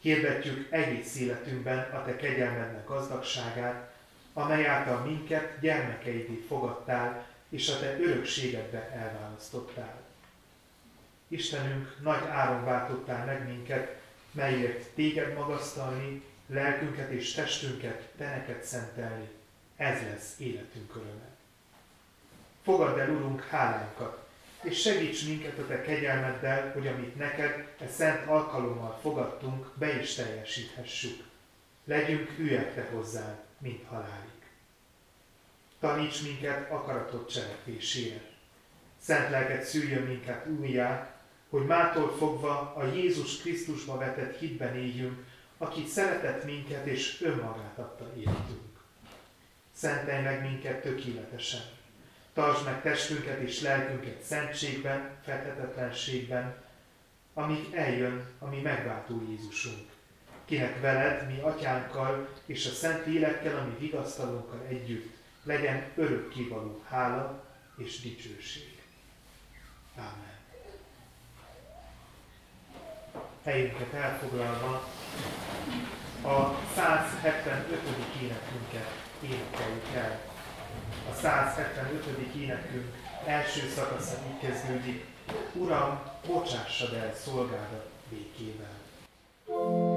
Hirdetjük egész életünkben a te kegyelmednek gazdagságát, amely által minket gyermekeidé fogadtál, és a te örökségedbe elválasztottál. Istenünk, nagy áron váltottál meg minket, melyért téged magasztalni, lelkünket és testünket te neked szentelni. Ez lesz életünk öröme. Fogadd el, Urunk, hálánkat, és segíts minket a Te kegyelmeddel, hogy amit neked e szent alkalommal fogadtunk, be is teljesíthessük. Legyünk hülyek Te hozzá, mint halálig. Taníts minket akaratot cselekvésére. Szent lelket szüljön minket újjá, hogy mától fogva a Jézus Krisztusba vetett hitben éljünk, akit szeretett minket és önmagát adta életünk. Szentelj meg minket tökéletesen. Tartsd meg testünket és lelkünket szentségben, fethetetlenségben, amíg eljön a mi megváltó Jézusunk, kinek veled, mi atyánkkal és a Szent Lélekkel, ami vigasztalónkkal együtt legyen örökkévaló hála és dicsőség. Amen helyünket elfoglalva a 175. énekünket énekeljük el. A 175. énekünk első szakasza így kezdődik, Uram, bocsássad el szolgádat békével. thank you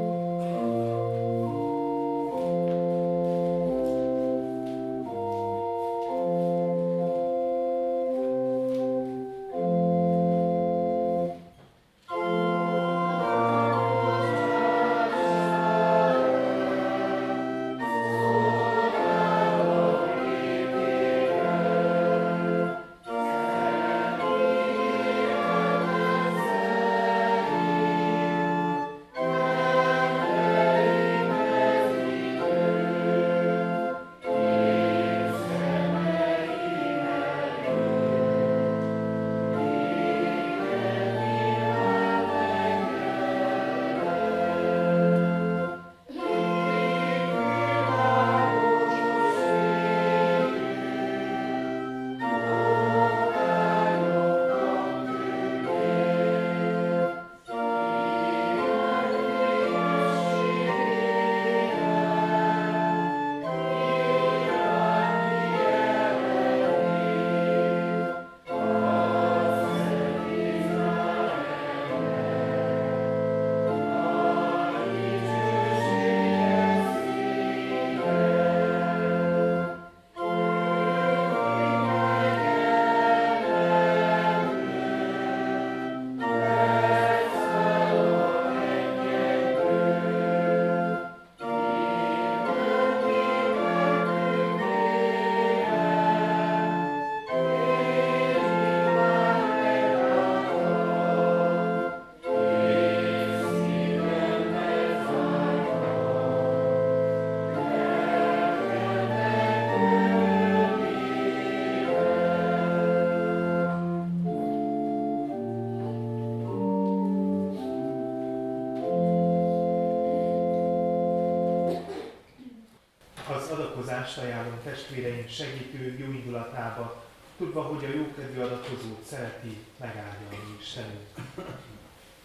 adakozást ajánlom testvéreink segítő jó indulatába, tudva, hogy a jókedvű adakozót szereti, megáldja a mi Istenünk.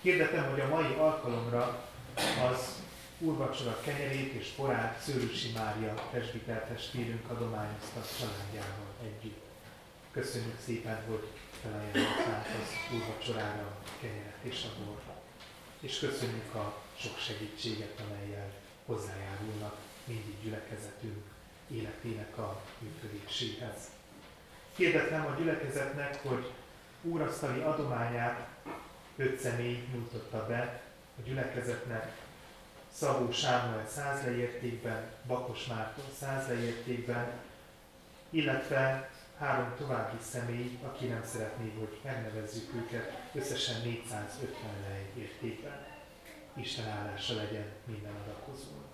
Hirdetem, hogy a mai alkalomra az úrvacsora kenyerét és porát Szőrüsi Mária presbiter testvérünk adományozta családjával együtt. Köszönjük szépen, hogy felajánlották az úrvacsorára a kenyeret és a bort. És köszönjük a sok segítséget, amelyel hozzájárulnak mindig gyülekezetünk életének a működéséhez. Hirdetnem a gyülekezetnek, hogy úrasztali adományát öt személy nyújtotta be a gyülekezetnek, Szabó Sámuel száz leértékben, Bakos Márton száz leértékben, illetve három további személy, aki nem szeretné, hogy megnevezzük őket, összesen 450 lej értékben. Isten állása legyen minden adakozón.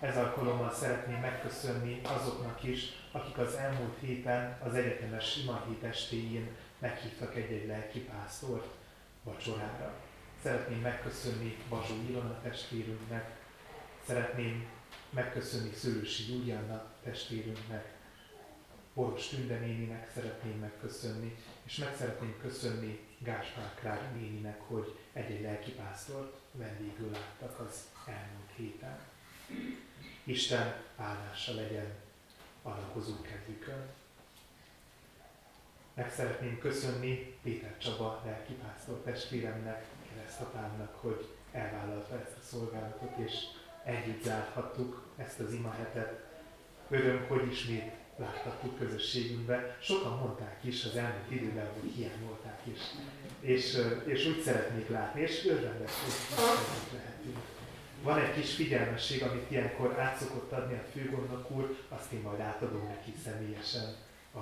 Ez alkalommal szeretném megköszönni azoknak is, akik az elmúlt héten az egyetemes imahét estéjén meghívtak egy-egy lelkipásztort vacsorára. Szeretném megköszönni Bazsó Ilona testvérünknek, szeretném megköszönni Szőlősi Júlianna testvérünknek, Boros Tünde néninek szeretném megköszönni, és meg szeretném köszönni Gáspár Klár néninek, hogy egy-egy lelkipásztort vendégül láttak az elmúlt héten. Isten áldása legyen adakozó kedvükön. Meg szeretném köszönni Péter Csaba lelkipásztor testvéremnek, keresztapámnak, hogy elvállalta ezt a szolgálatot, és együtt zárhattuk ezt az imahetet. Öröm, hogy ismét láthattuk közösségünkbe. Sokan mondták is az elmúlt időben, hogy hiányolták is. És, és úgy szeretnék látni, és örvendek, hogy lehetünk. Van egy kis figyelmesség, amit ilyenkor át szokott adni a főgondnok úr, azt én majd átadom neki személyesen a,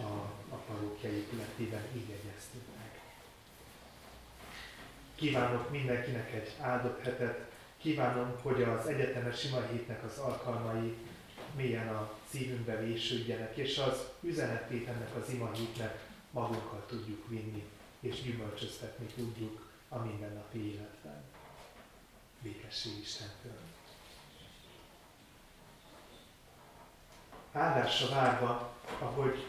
a, a parókja épületében, így egyeztünk meg. Kívánok mindenkinek egy áldott hetet, kívánom, hogy az egyetemes sima hétnek az alkalmai mélyen a szívünkbe vésődjenek, és az üzenetét ennek az ima hétnek magunkkal tudjuk vinni, és gyümölcsöztetni tudjuk a mindennapi életben békesség Istentől. Áldásra várva, ahogy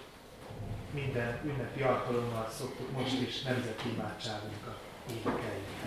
minden ünnepi alkalommal szoktuk most is nemzeti imádságunkat énekeljük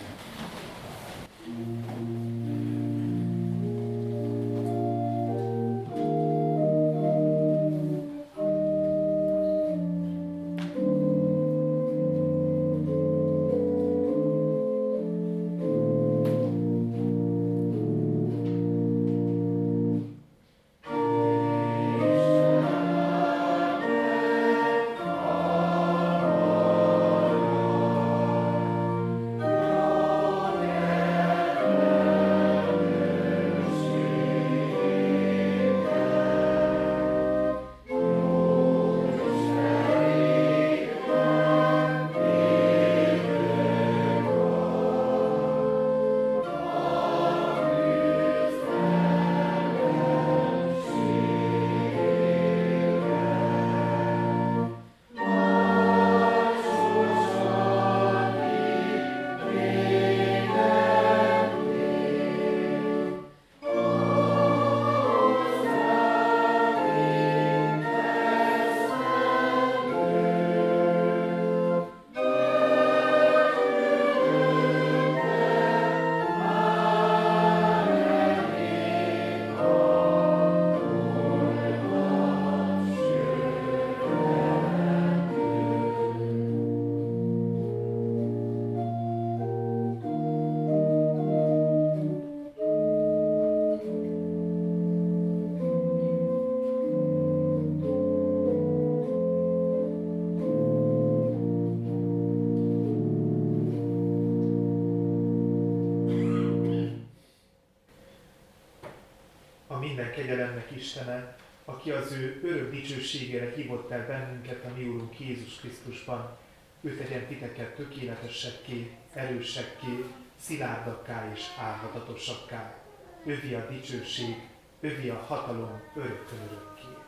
aki az ő örök dicsőségére hívott el bennünket a mi Úrunk Jézus Krisztusban, ő tegyen titeket tökéletesekké, erősekké, szilárdakká és álhatatosakká. Övi a dicsőség, övi a hatalom örökkön örökké.